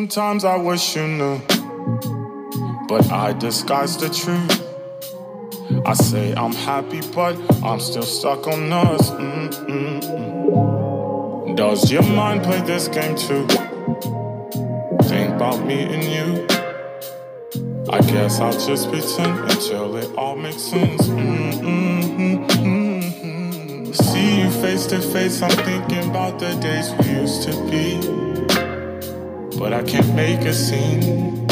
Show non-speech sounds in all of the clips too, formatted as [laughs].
sometimes I wish you knew. But I disguise the truth. I say I'm happy, but I'm still stuck on us. Mm-mm-mm. Does your mind play this game too? Think about me and you. I guess I'll just pretend until it all makes sense. Mm-mm-mm-mm. See you face to face, I'm thinking about the days we used to be. But I can't make a scene.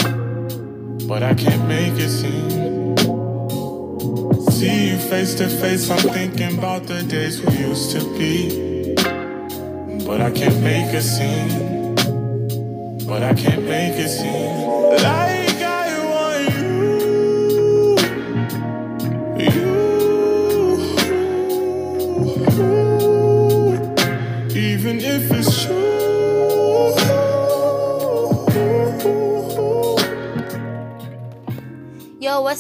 But I can't make a scene. See you face to face, I'm thinking about the days we used to be. But I can't make a scene. But I can't make a scene.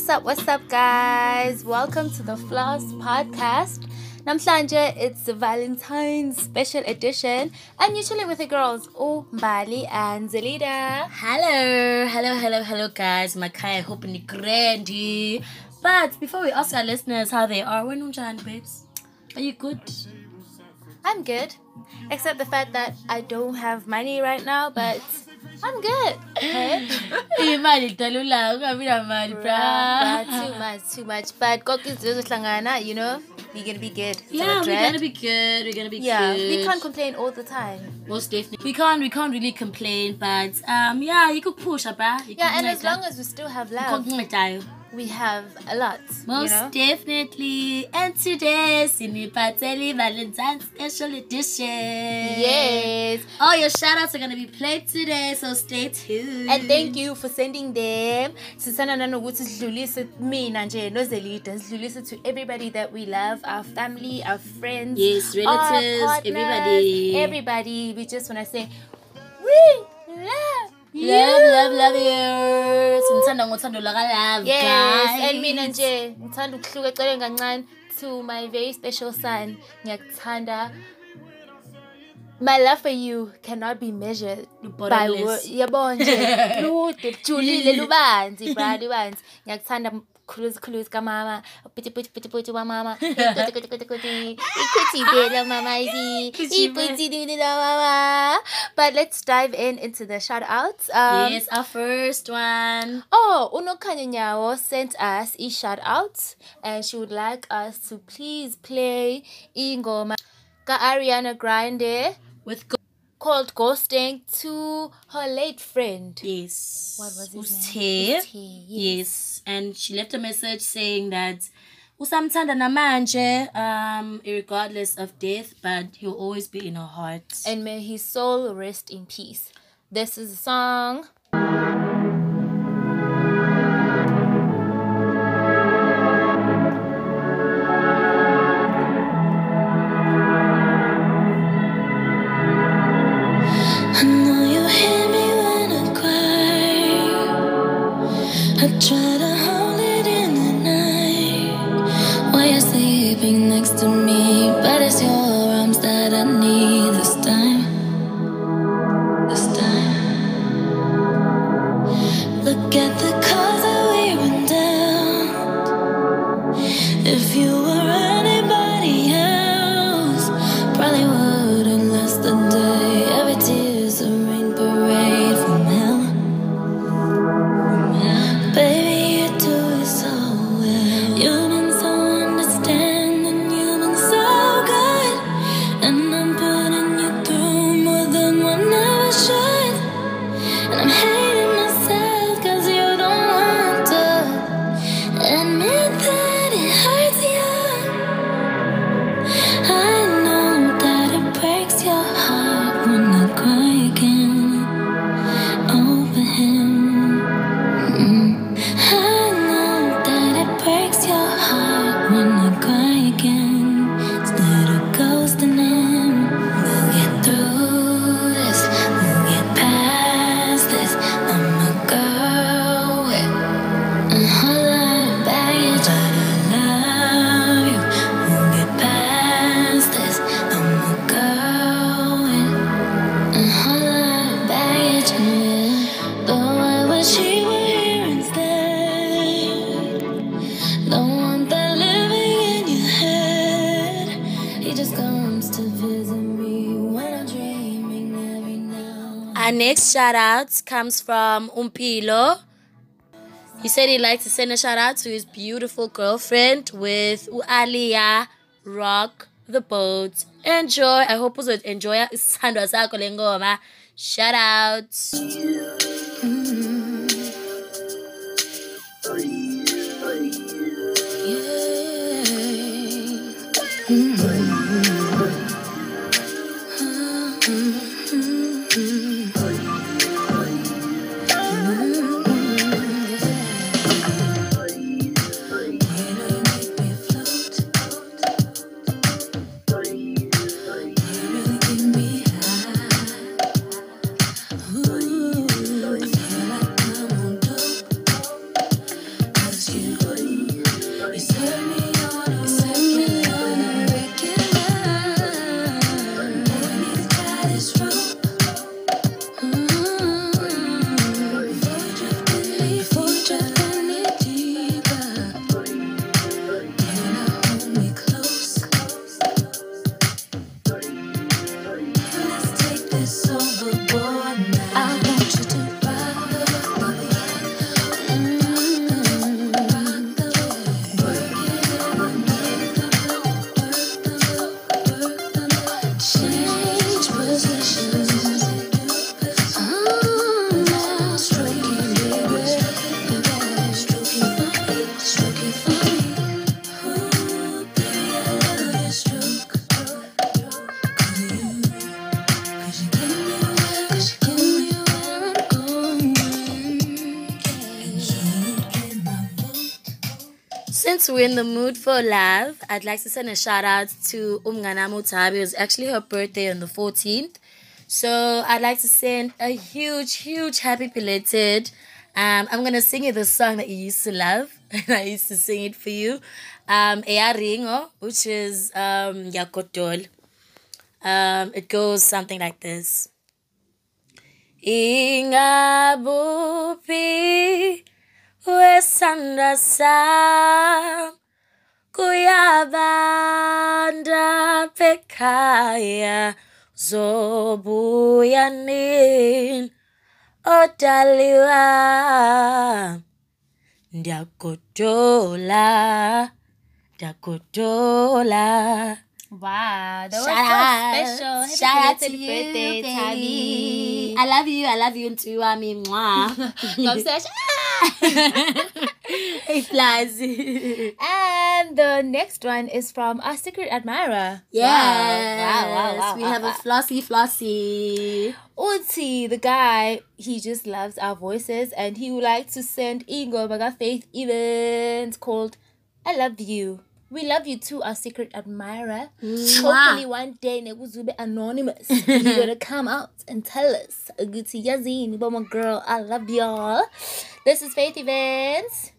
What's up? What's up, guys? Welcome to the Floss Podcast. Namhlanje, it's the Valentine's special edition, and you're chilling with the girls, Oh, Mbali and Zelida. Hello, hello, hello, hello, guys. Makai, hoping the grandy. But before we ask our listeners how they are, when unjani, babes? Are you good? I'm good, except the fact that I don't have money right now, but I'm good. Imali dalula, ungabi Bruh, bruh. too much, too much. But konke izinto zizohlangana, you know, we're gonna be good. Yeah, Don't we're gonna be good. We're gonna be Yeah, good. we can't complain all the time. Most definitely. We can't. We can't really complain, but um, yeah, you could push, bruh. You Yeah, and as long as we still have love. We have a lot. Most you know? definitely. And today, Sinipateli Valentine's Special Edition. Yes. All your shout outs are going to be played today, so stay tuned. And thank you for sending them. Sisana nanokuthi sidlulise mina nje nozelida sidlulise to everybody that we love, our family, our friends, Yes, our relatives, partners, everybody. Everybody. We just want to say we love. Love, love, love you. Sinithanda ngothando laka-love, Yes, guys. and mina nje ngithanda ukuhluka eceleni kancane to my very special son. Ngiyakuthanda. My love for you cannot be measured by yabo nje [laughs] lude lujulile lubanzi bra lubanzi ngiyakuthanda khuluzi khuluzi kamama puti puti puti puti wamama ikuti kuti kuti kuti ikuti bela mama ibi iputi didi la mama. But let's dive in into the shout outs. Um, Yes, our first one. Oh, Unokhanya Nyawo sent us a shout out and she would like us to please play ingoma ka Ariana Grande With go- called Ghosting to her late friend. yes. What was his Usithe. name? Usithe, Yes. And she left a message saying that usamthanda namanje, um, regardless of death, but he'll always be in her heart. And may his soul rest in peace. This is a song. Out comes from Umpilo. He said he'd like to send a shout out to his beautiful girlfriend with Alia Rock the Boat. Enjoy. I hope you enjoy. Shout out. Change Since we're in the mood for love, I'd like to send a shout out to Umgana Mutabi. It was actually her birthday on the 14th. So I'd like to send a huge, huge happy belated. Um, I'm gonna sing you the song that you used to love, [laughs] and I used to sing it for you. Um, Eya Ringo, which is um Yakotol. Um, it goes something like this. Ingabupi wesandra sam kuyabanda pekhaya zobuya nini? Odaliwa ndiyagodola ndiyagodola Wow, that was Shout so out. special. Happy Shout out to you, birthday, baby. Tabby. I love you. I love you too. I mean, it flies. And the next one is from our secret admirer. Yes. Wow, wow, wow, wow. we have a flossy flossy. Uti, the guy, he just loves our voices and he would like to send Ingo Baga Faith event called I Love You. We love you too, our secret admirer. Hopefully one day Neguzube anonymous. [laughs] You're gonna come out and tell us. Uti Yazin, but my girl, I love y'all. This is Faith Events.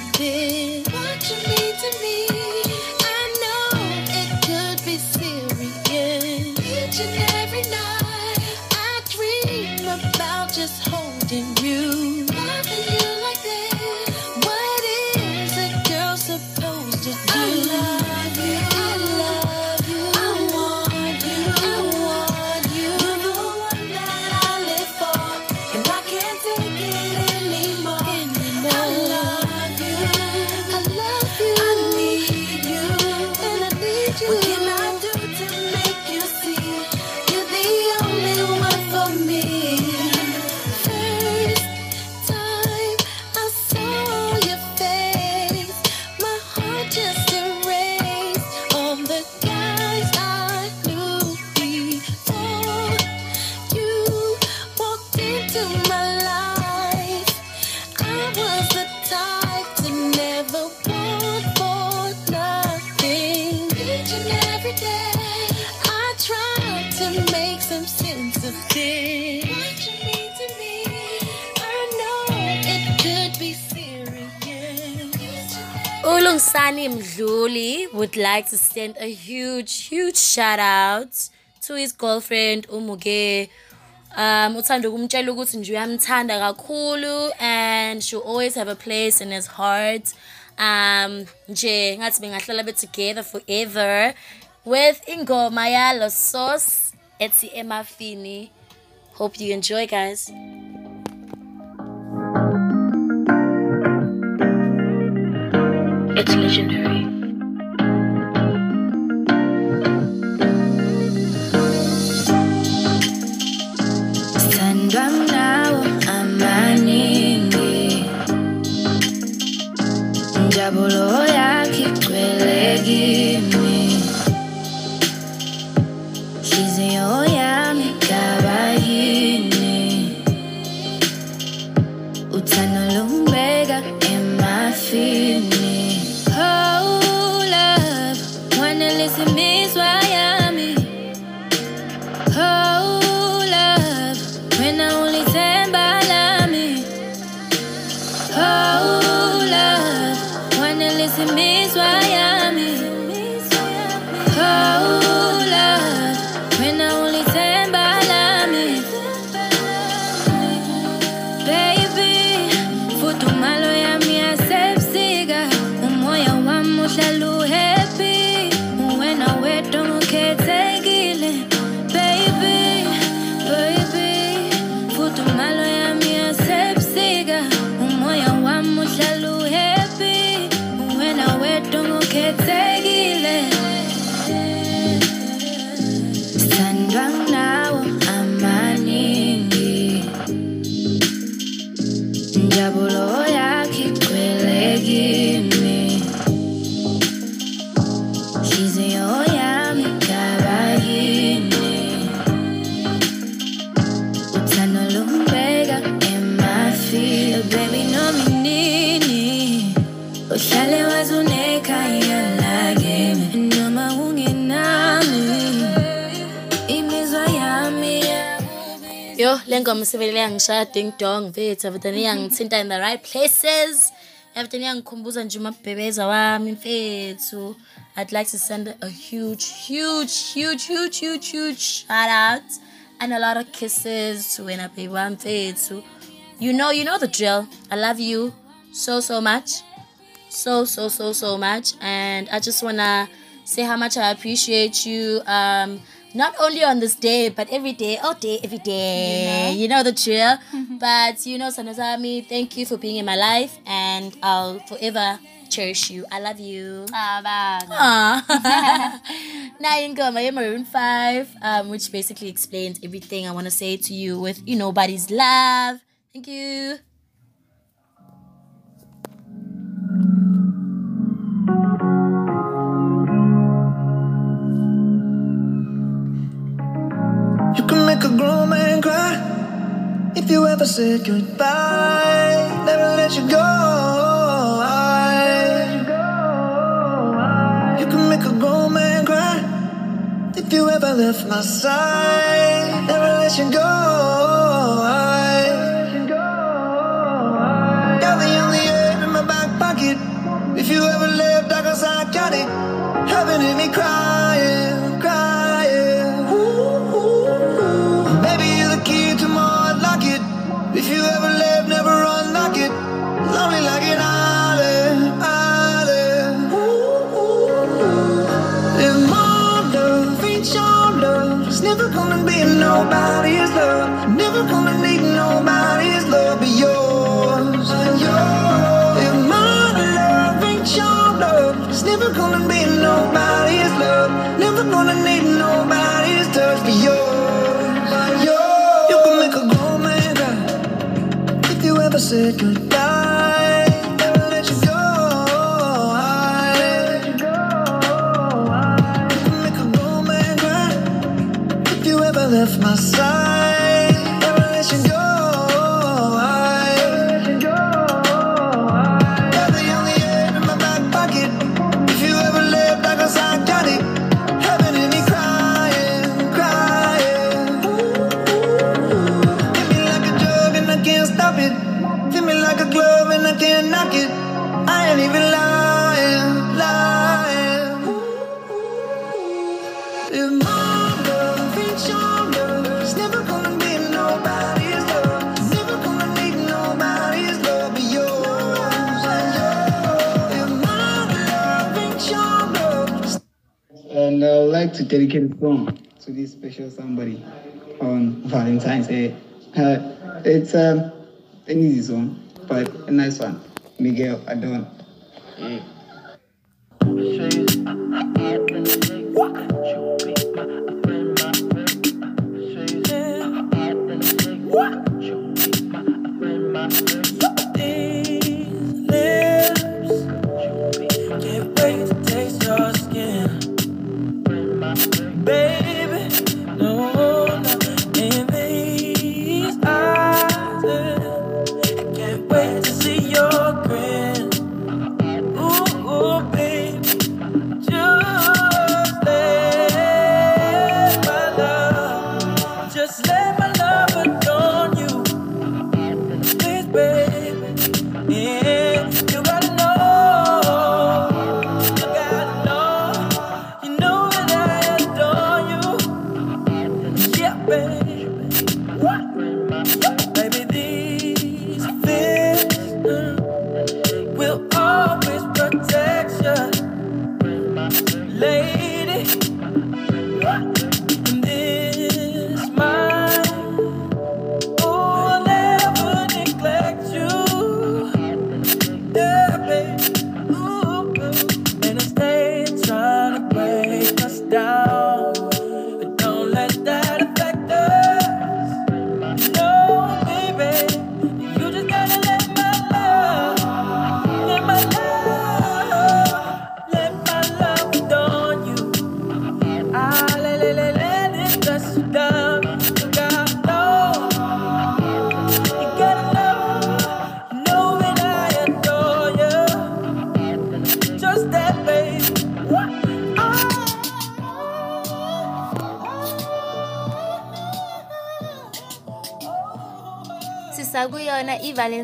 Sense like to send a huge, huge shout out to his girlfriend Umuge. Um, uthanda ukumtshela ukuthi nje uyamthanda kakhulu and she'll always have a place in his heart. Um, nje ngathi bengahlala be together forever with ingoma yalo sauce ethi emafini. Hope you enjoy guys. It's legendary. Injabulo Yo, le ngoma sivelele yangishaya ding dong mfethu everything iyangithinta in the right places. Everything iyangikhumbuza nje umabhebeza wami mfethu. I'd like to send a huge huge huge huge huge huge shout out and a lot of kisses to wena baby wami mfethu. You know, you know the drill. I love you so so much. so so so so much and i just want to say how much i appreciate you um not only on this day but every day all day every day. You know, the drill. [laughs] But you know sanazami thank you for being in my life and i'll forever cherish you. I love you. Aw. [laughs] [laughs] now ingoma ye Maroon 5 um which basically explains everything i want to say to you with you know body's love. Thank you. Make a grown man cry if you ever said goodbye. Never let you go. You can make a grown man cry if you ever left my side. Never let you go. Got the only air in my back pocket. If you ever left, I guess I got it. Heaven in me crying, dedicate a song to this special somebody on Valentine's Day. Uh, it's um, an easy song, but a nice one. Miguel Adon. Yeah. sakuyona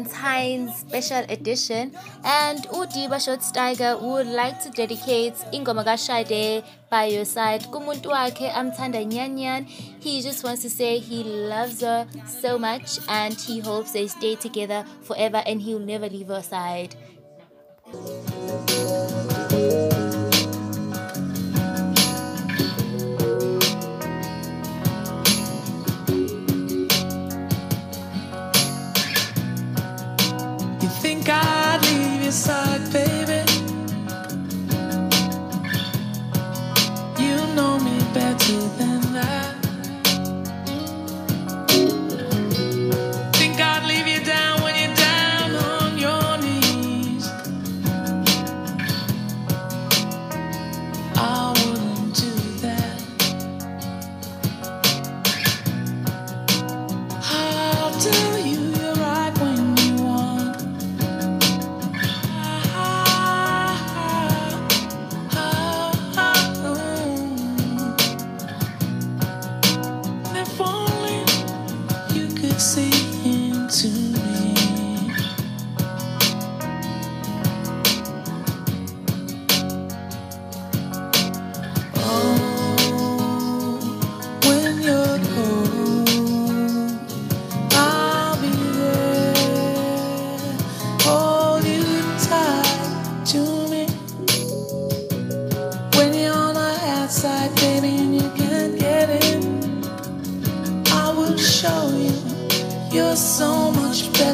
i-valentine's special edition. And udiba shotsteiger would like to dedicate ingoma kashade by your side kumuntu wakhe amthanda nyanyan he just wants to say he loves her so much and he hopes they stay together forever and he'll never leave her side.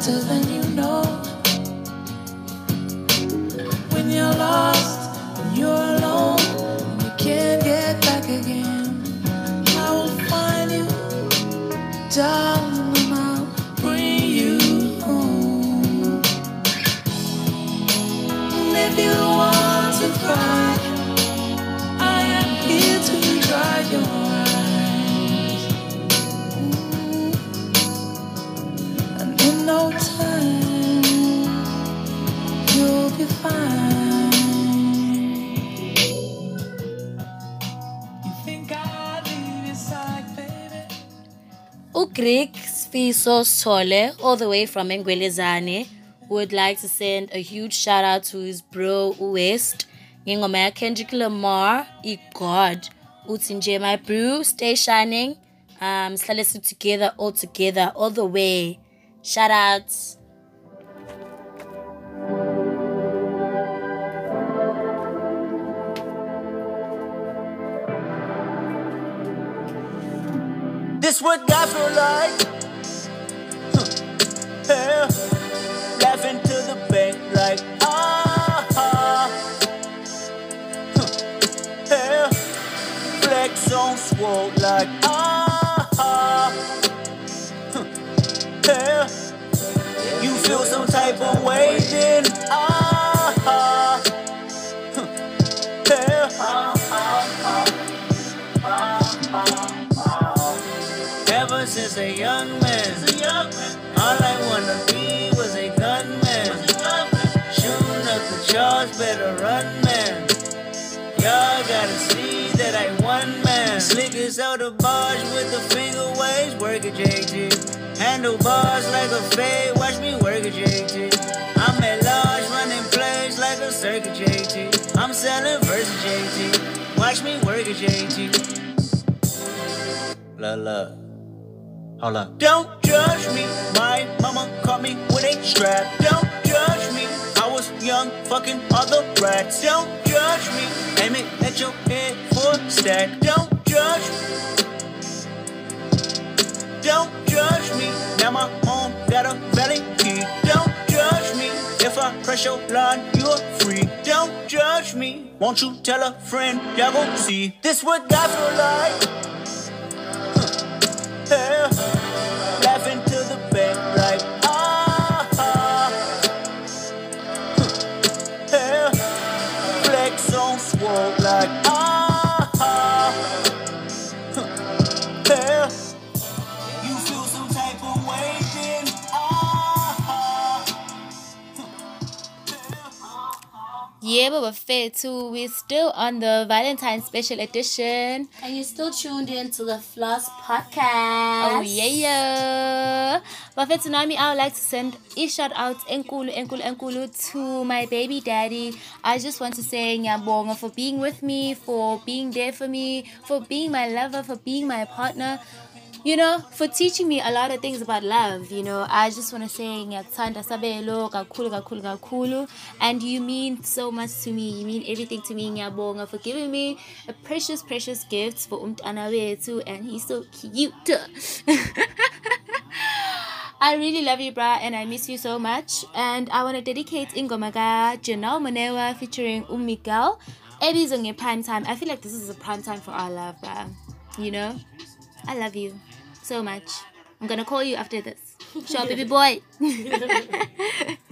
better than you. Greek Sfiso Sole, all the way from Engwelezane, would like to send a huge shout out to his bro West. Ngingoma Kendrick Lamar, i God. Uthi my bro, stay shining. Um, sihlale together all together all the way. Shout outs. This what God feel like. Huh. Yeah. Laughing to the bank like ah. ah. Huh. Yeah. Flex on swole like ah. ah. Huh. Yeah. You feel some type of way then since a young man, all I wanna be was a gunman. Shooting up the charge, better run, man. Y'all gotta see that I one man. Slick as out the bars with the finger waves, work it JT. Handlebars like a fade, watch me work it JT. I'm at large, running plays like a circuit JT. I'm selling versus JT. Watch me work it JT. La la. Hold up. Don't judge me. My mama caught me with a strap. Don't judge me. I was young, fucking other rats. Don't judge me. Aim it at your head for a stack. Don't judge me. Don't judge me. Now my home got a belly key. Don't judge me. If I press your line, you're free. Don't judge me. Won't you tell a friend? Y'all gon' see. This what God feel like. Yeah. Yebo bafethu, we're still on the Valentine's special edition. And you're still tuned in to the Floss Podcast. Oh yeah, yeah. Bafethu Nami, I would like to send a shout out enkulu, enkulu, enkulu to my baby daddy. I just want to say ngiyabonga for being with me, for being there for me, for being my lover, for being my partner. You know, for teaching me a lot of things about love, you know, I just want to say ngiyakuthanda sabelo kakhulu kakhulu kakhulu and you mean so much to me. You mean everything to me. Ngiyabonga for giving me a precious precious gifts for umntana wethu and he's so cute. [laughs] I really love you, brah, and I miss you so much. And I want to dedicate Ingomaka Janelle Monewa featuring Umigel. Ebizwe nge prime time. I feel like this is a prime time for our love, brah. You know? I love you so much. I'm gonna call you after this. [laughs] Sure, baby boy. [laughs]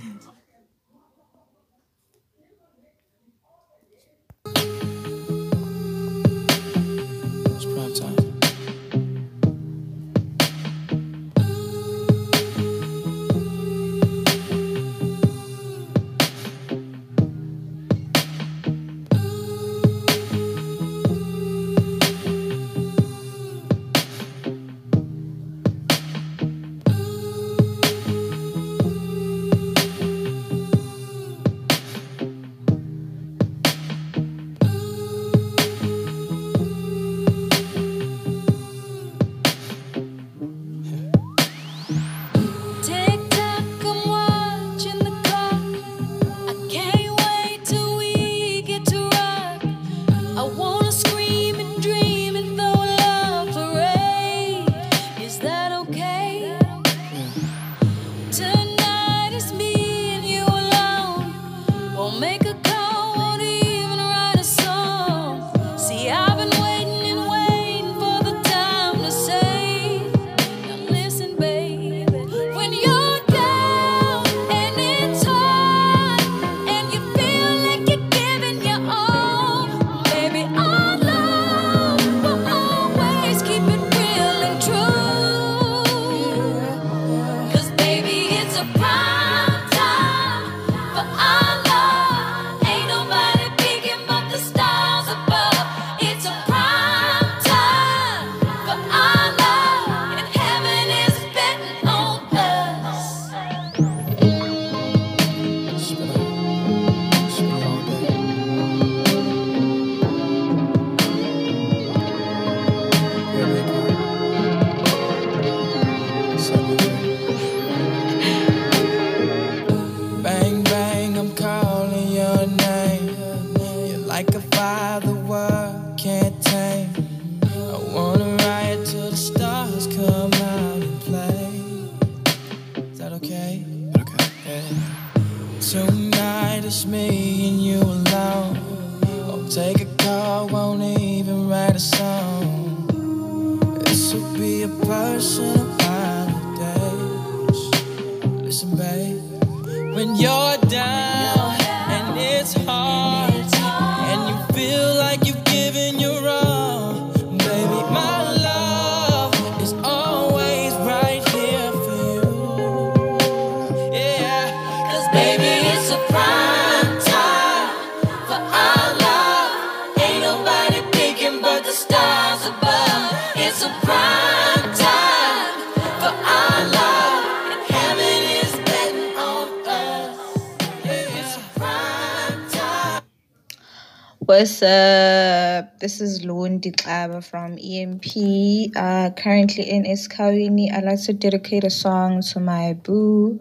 Klaba from EMP. Uh, currently in Eskawini. I'd like to dedicate a song to my boo,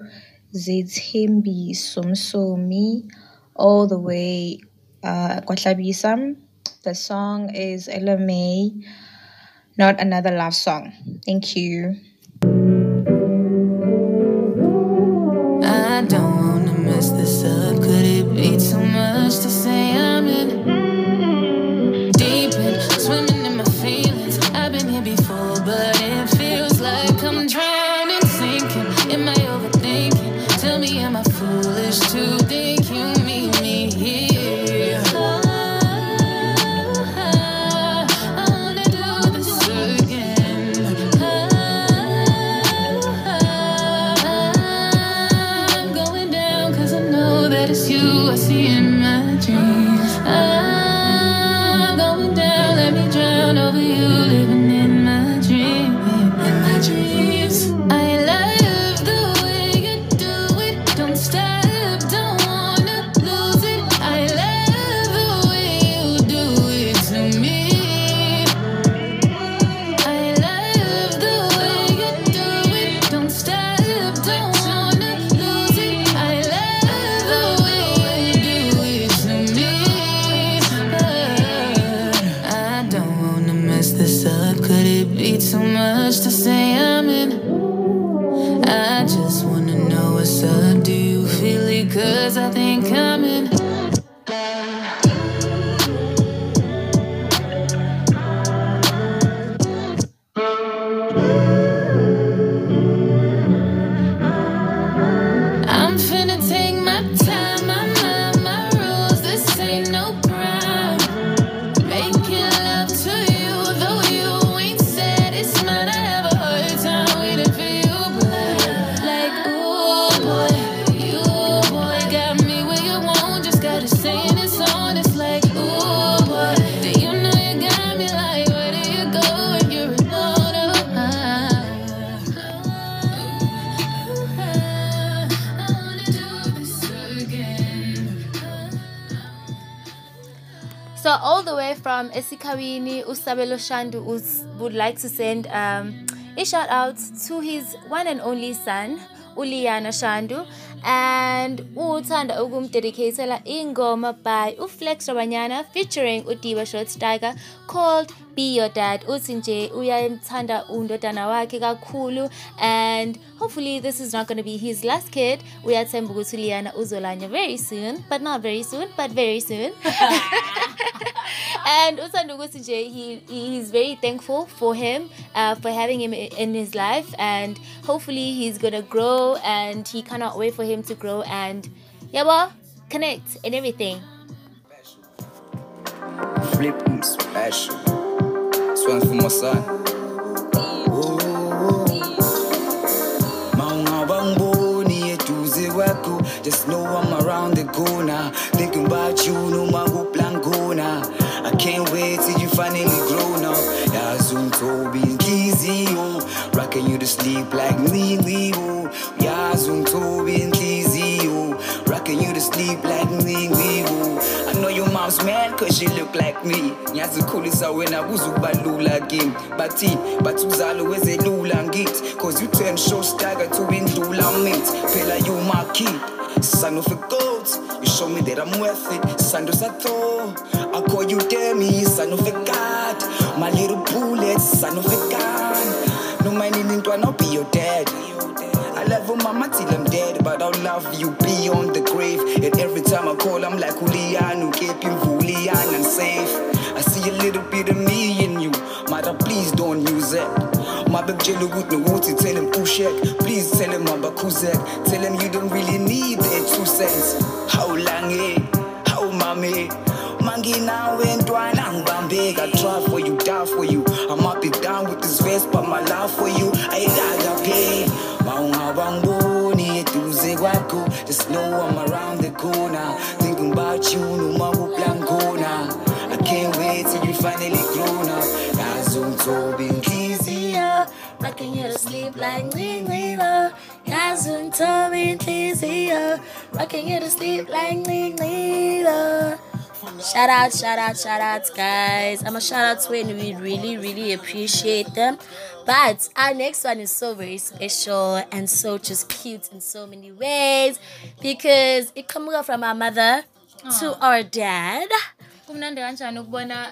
Zithimbi Sumsomi, all the way uh, Kwatlabisam. The song is May, not another love song. Thank you. Too much to Esikawini, Usabelo Shandu would like to send um, a shout out to his one and only son, Uliana Shandu, and uthanda ukumdedicatela ingoma by uFlex Rabanyana featuring uDiba Short Tiger called Be Your Dad. Uthi nje uyamthanda undodana wakhe kakhulu and hopefully this is not going to be his last kid. Uyathemba ukuthi uLiana uzolanya very soon, but not very soon, but very soon. and uthanda ukuthi nje he he's very thankful for him uh, for having him in his life and hopefully he's gonna grow and he cannot wait for him to grow and yabo connect and everything Flipping special. This one's for my son. Ngiboni eduze kwakho Just know I'm around the corner. Thinking about you noma kuplangona I can't wait till you finally grown up. Yazi ungithoba inhliziyo Rocking you to sleep like me, Leo Yazi ungithoba inhliziyo Rocking you to sleep like me, Leo I know your mom's mad cause she look like me. Ngiyazikhulisa wena kuzukuba lula kimi bathi bathi uzalo wezelula ngithi cause you turn show stagger to indlula mithi phela you my kid son of a goat you show me that I'm worth it. Sando sato I call you Demi son of a god. My little bullet son of a gun. No mind in I'll be your dad I over mama till I'm dead, but I'll love you beyond the grave. And every time I call, I'm like Julian, keep him Julian and safe. I see a little bit of me in you, mother, please don't use it. My big jello good no water, tell him Pushek. Please tell him Mamba Kuzek. Tell him you don't really need their two cents. How long, eh? How mommy? Mangi now and twana bambig. I try for you, die for you. I'm up it down with this vest, but my love for you, I gotta pay. Just know I'm around the corner. Thinking about you, no mabu blancona. I can't wait till you finally grown up. Yazum tobin easier. Rocking you to sleep like Ling Lila. Yazun Tobin easier. Rocking you to sleep like Lila. Shout out, shout out, shout out, guys. I'm a shout out to and we really, really appreciate them. But our next one is so very special and so just cute in so many ways because it comes from our mother to our dad. kumnandi kanjani ukubona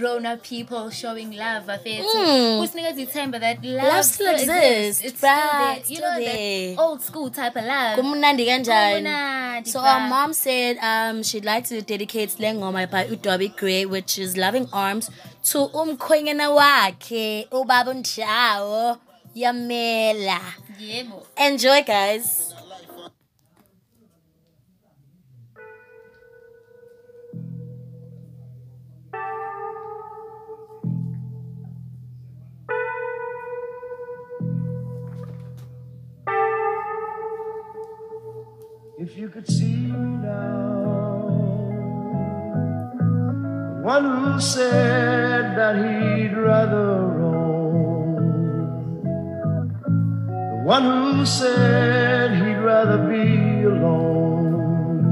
grown up people showing love bafethu Mm. kusinikeza ithemba that love, Love still exists, it's still there. you still know there. that old school type of love Kumnandi kanjani? So our mom said um she'd like to dedicate Lengoma by Udobi Gray, which is Loving Arms, to umkhwenyana wakhe ubaba Nshawo Yamela. yebo Enjoy guys. If you could see now, the one who said that he'd rather roam, the one who said he'd rather be alone.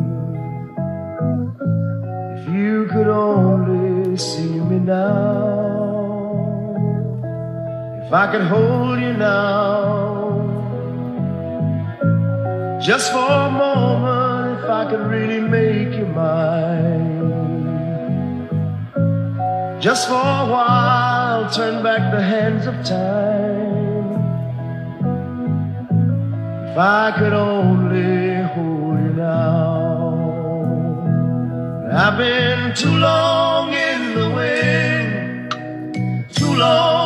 If you could only see me now, if I could hold you now. Just for a moment, could really make you mine. Just for a while, turn back the hands of time. If I could only hold you now. I've been too long in the wind, too long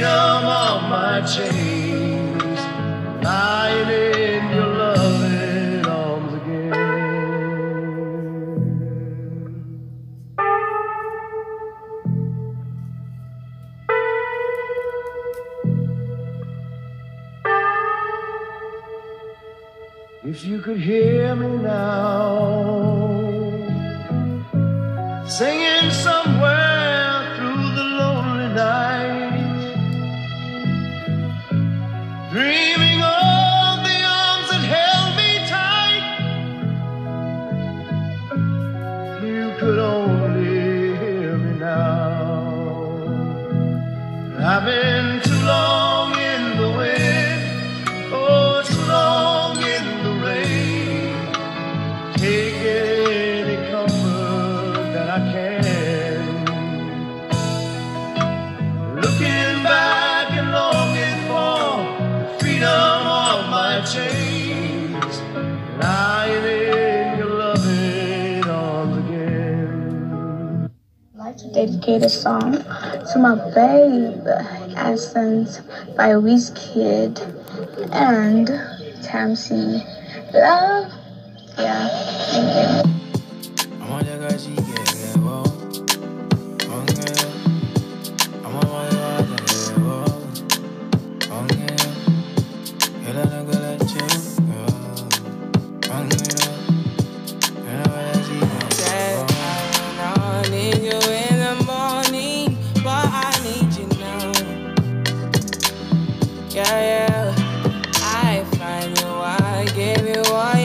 freedom of my chains. Lying in your loving arms again. If you could hear me now, singing somewhere like to dedicate a song to my babe, Essence by Wizkid and Tamsi. Love. I find you,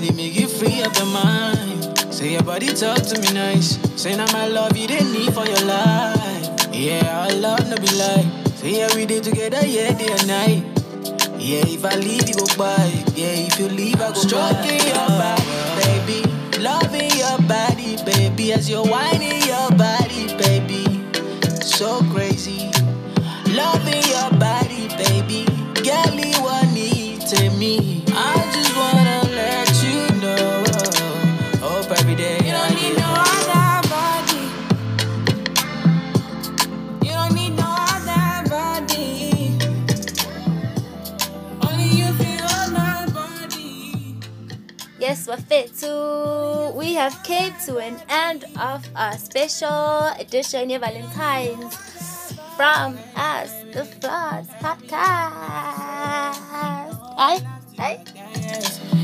they make you free up your mind. Say your body talk to me nice. Say now my love you didn't need for your life. Yeah, our love no be lie. Say yeah, we did together, yeah, day and night. Yeah, if I leave, you go by. Yeah, if you leave, I go Stroking your body, baby. Loving your body, baby. As you're whining your body, baby. So crazy. Loving your body, baby. Girl, you want need to me. Too. We have came to an end of our special edition of Valentine's from us, the Floods Podcast. Hi, hi.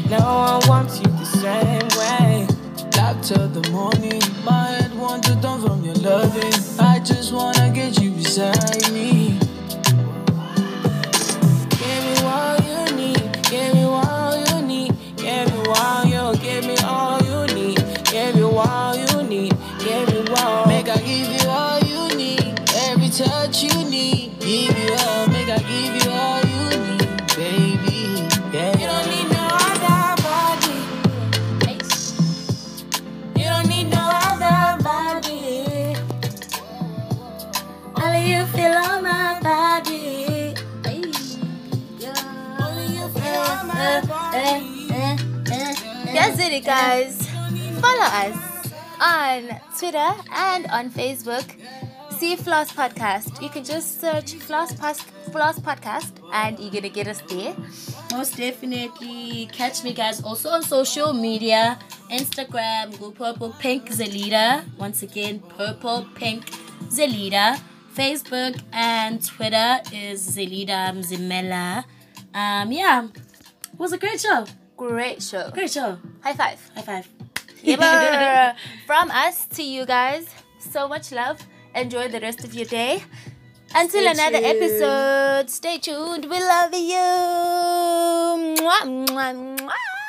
No one wants you the same way. Love till the morning. My head wants to turn from your loving. I just wanna get you beside me. Give me all you need. Give me all you need. Give me all you. Give me It, guys. Follow us on Twitter and on Facebook. See Floss Podcast. You can just search Floss, Pas- Floss Podcast and you're gonna get us there. Most definitely. Catch me, guys, also on social media Instagram, go Purple Pink Zelida. Once again, Purple Pink Zelida. Facebook and Twitter is Zelida Mzimela. Um, yeah, it was a great show. Great show. Great show. High five. High five. Yeah, [laughs] From us to you guys, so much love. Enjoy the rest of your day. Until Stay another tuned. episode, stay tuned. We love you. Mwah, mwah, mwah.